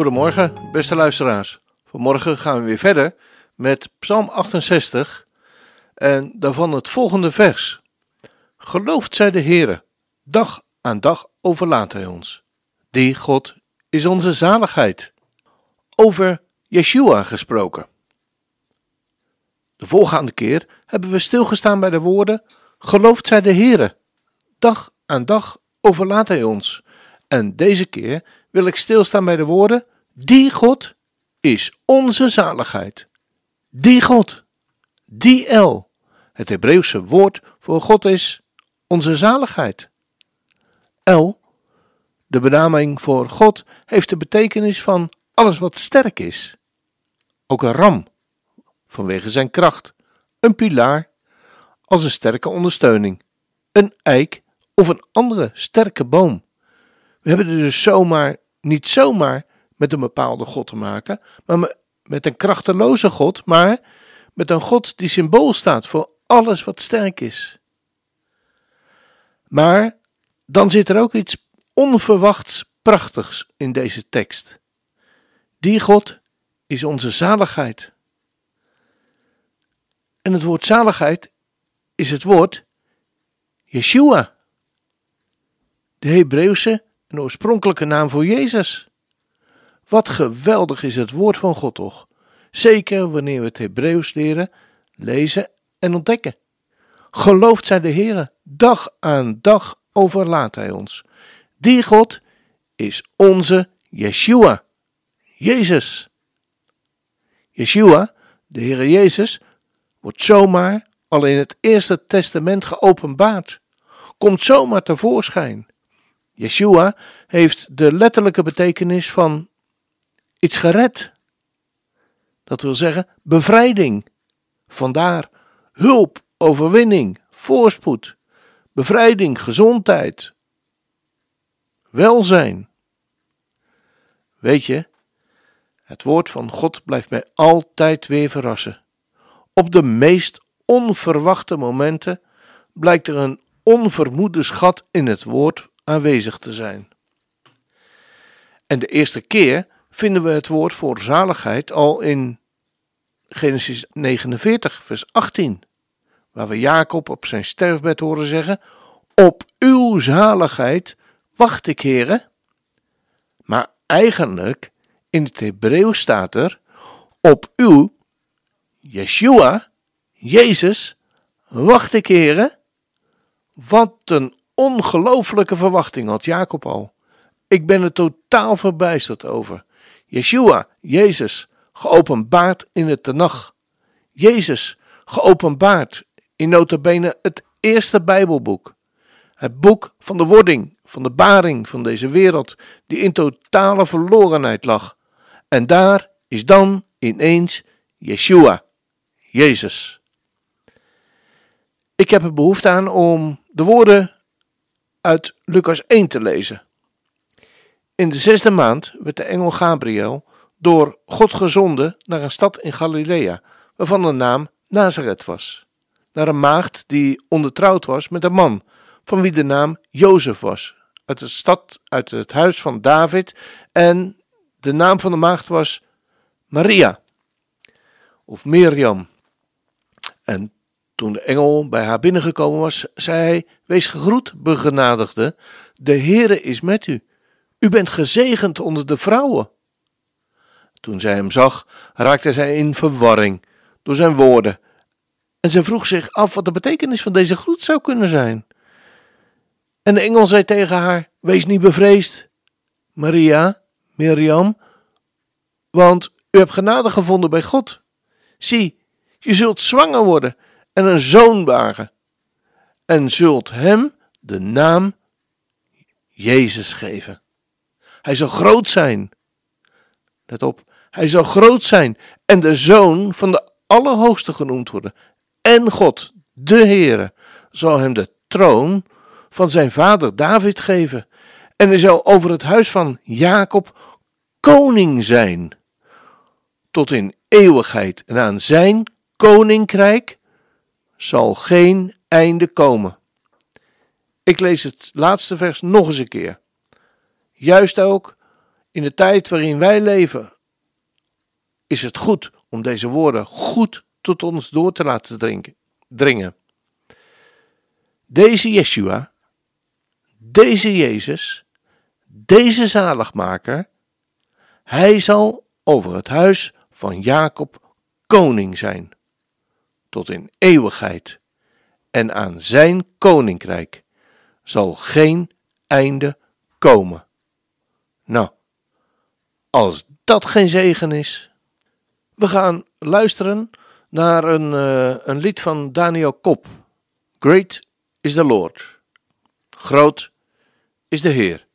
Goedemorgen, beste luisteraars. Vanmorgen gaan we weer verder met Psalm 68 en daarvan het volgende vers. Geloofd zij de Heere, dag aan dag overlaat Hij ons. Die God is onze zaligheid. Over Yeshua gesproken. De voorgaande keer hebben we stilgestaan bij de woorden: Geloofd zij de Heere, dag aan dag overlaat Hij ons. En deze keer wil ik stilstaan bij de woorden: Die God is onze zaligheid. Die God, die El, het Hebreeuwse woord voor God is onze zaligheid. El, de benaming voor God, heeft de betekenis van alles wat sterk is. Ook een ram, vanwege zijn kracht, een pilaar, als een sterke ondersteuning, een eik of een andere sterke boom. We hebben dus zomaar, niet zomaar met een bepaalde God te maken, maar met een krachteloze God, maar met een God die symbool staat voor alles wat sterk is. Maar dan zit er ook iets onverwachts prachtigs in deze tekst. Die God is onze zaligheid. En het woord zaligheid is het woord Yeshua, de Hebreeuwse en oorspronkelijke naam voor Jezus. Wat geweldig is het woord van God toch? Zeker wanneer we het Hebreeuws leren, lezen en ontdekken. Geloofd zij de Heere, dag aan dag overlaat Hij ons. Die God is onze Yeshua, Jezus. Yeshua, de Heere Jezus, wordt zomaar al in het Eerste Testament geopenbaard, komt zomaar tevoorschijn. Yeshua heeft de letterlijke betekenis van iets gered. Dat wil zeggen bevrijding. Vandaar hulp, overwinning, voorspoed, bevrijding, gezondheid, welzijn. Weet je, het woord van God blijft mij altijd weer verrassen. Op de meest onverwachte momenten blijkt er een onvermoede schat in het woord aanwezig te zijn. En de eerste keer vinden we het woord voor zaligheid al in Genesis 49, vers 18, waar we Jacob op zijn sterfbed horen zeggen: Op uw zaligheid wacht ik, heren. Maar eigenlijk in het Hebreeuws staat er: Op uw, Yeshua, Jezus, wacht ik, heren. Wat een ongelooflijke verwachting had Jacob al. Ik ben er totaal verbijsterd over. Yeshua, Jezus, geopenbaard in het Tenach. Jezus, geopenbaard in notabene het eerste Bijbelboek. Het boek van de wording, van de baring van deze wereld, die in totale verlorenheid lag. En daar is dan ineens Yeshua, Jezus. Ik heb er behoefte aan om de woorden uit Lucas 1 te lezen. In de zesde maand werd de engel Gabriel door God gezonden naar een stad in Galilea, waarvan de naam Nazareth was. Naar een maagd die ondertrouwd was met een man, van wie de naam Jozef was, uit de stad, uit het huis van David, en de naam van de maagd was Maria, of Miriam. En toen de engel bij haar binnengekomen was, zei hij: Wees gegroet, begenadigde, de Heere is met u. U bent gezegend onder de vrouwen. Toen zij hem zag, raakte zij in verwarring door zijn woorden. En ze vroeg zich af wat de betekenis van deze groet zou kunnen zijn. En de engel zei tegen haar: Wees niet bevreesd, Maria, Miriam, want u hebt genade gevonden bij God. Zie, je zult zwanger worden en een zoon baren, en zult hem de naam Jezus geven. Hij zal groot zijn. Let op, hij zal groot zijn en de zoon van de Allerhoogste genoemd worden. En God, de Heere, zal hem de troon van zijn vader David geven. En hij zal over het huis van Jacob koning zijn. Tot in eeuwigheid. En aan zijn koninkrijk zal geen einde komen. Ik lees het laatste vers nog eens een keer. Juist ook in de tijd waarin wij leven, is het goed om deze woorden goed tot ons door te laten drinken, dringen. Deze Yeshua, deze Jezus, deze zaligmaker, hij zal over het huis van Jacob koning zijn, tot in eeuwigheid, en aan zijn koninkrijk zal geen einde komen. Nou, als dat geen zegen is. We gaan luisteren naar een, uh, een lied van Daniel Kop. Great is the Lord. Groot is de Heer.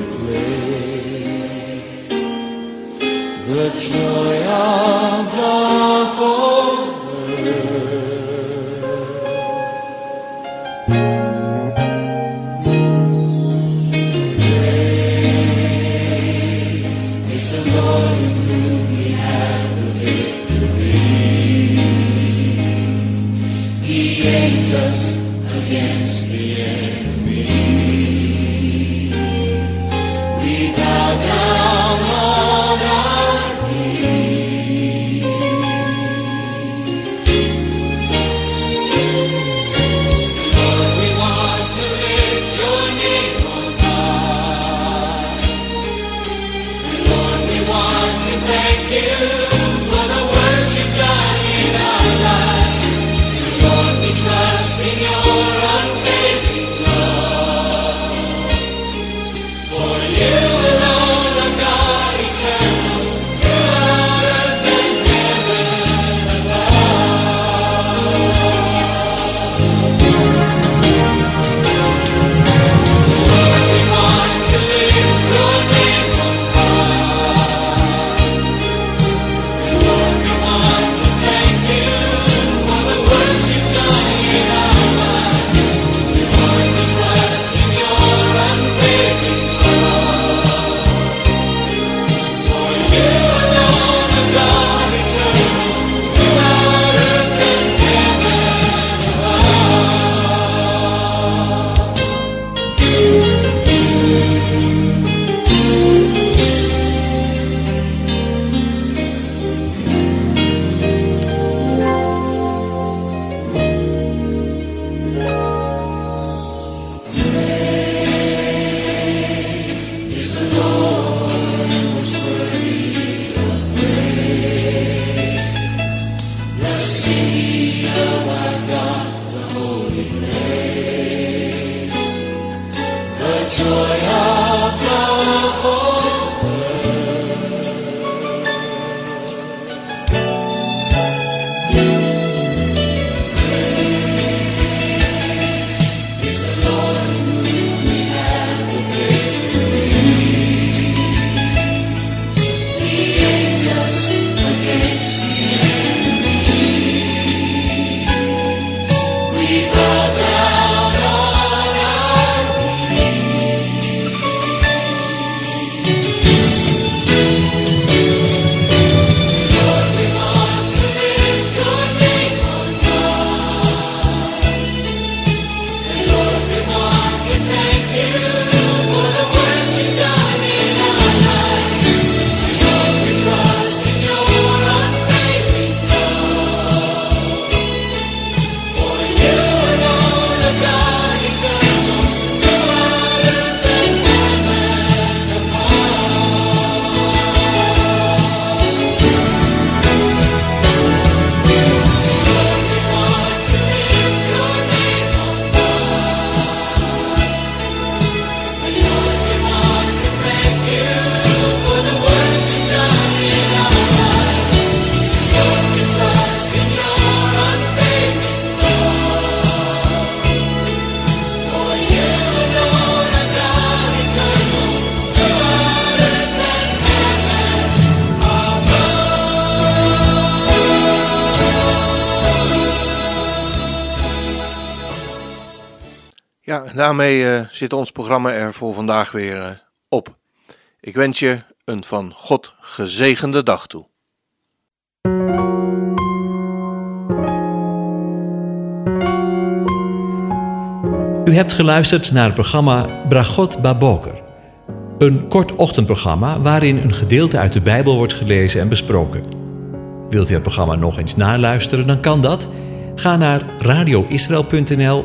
holy place. The joy of the whole earth. is the Lord in whom we have the victory. He aids us against the end. Espírito. Daarmee uh, zit ons programma er voor vandaag weer uh, op. Ik wens je een van God gezegende dag toe. U hebt geluisterd naar het programma Bragot Baboker. Een kort ochtendprogramma waarin een gedeelte uit de Bijbel wordt gelezen en besproken. Wilt u het programma nog eens naluisteren, dan kan dat. Ga naar radioisrael.nl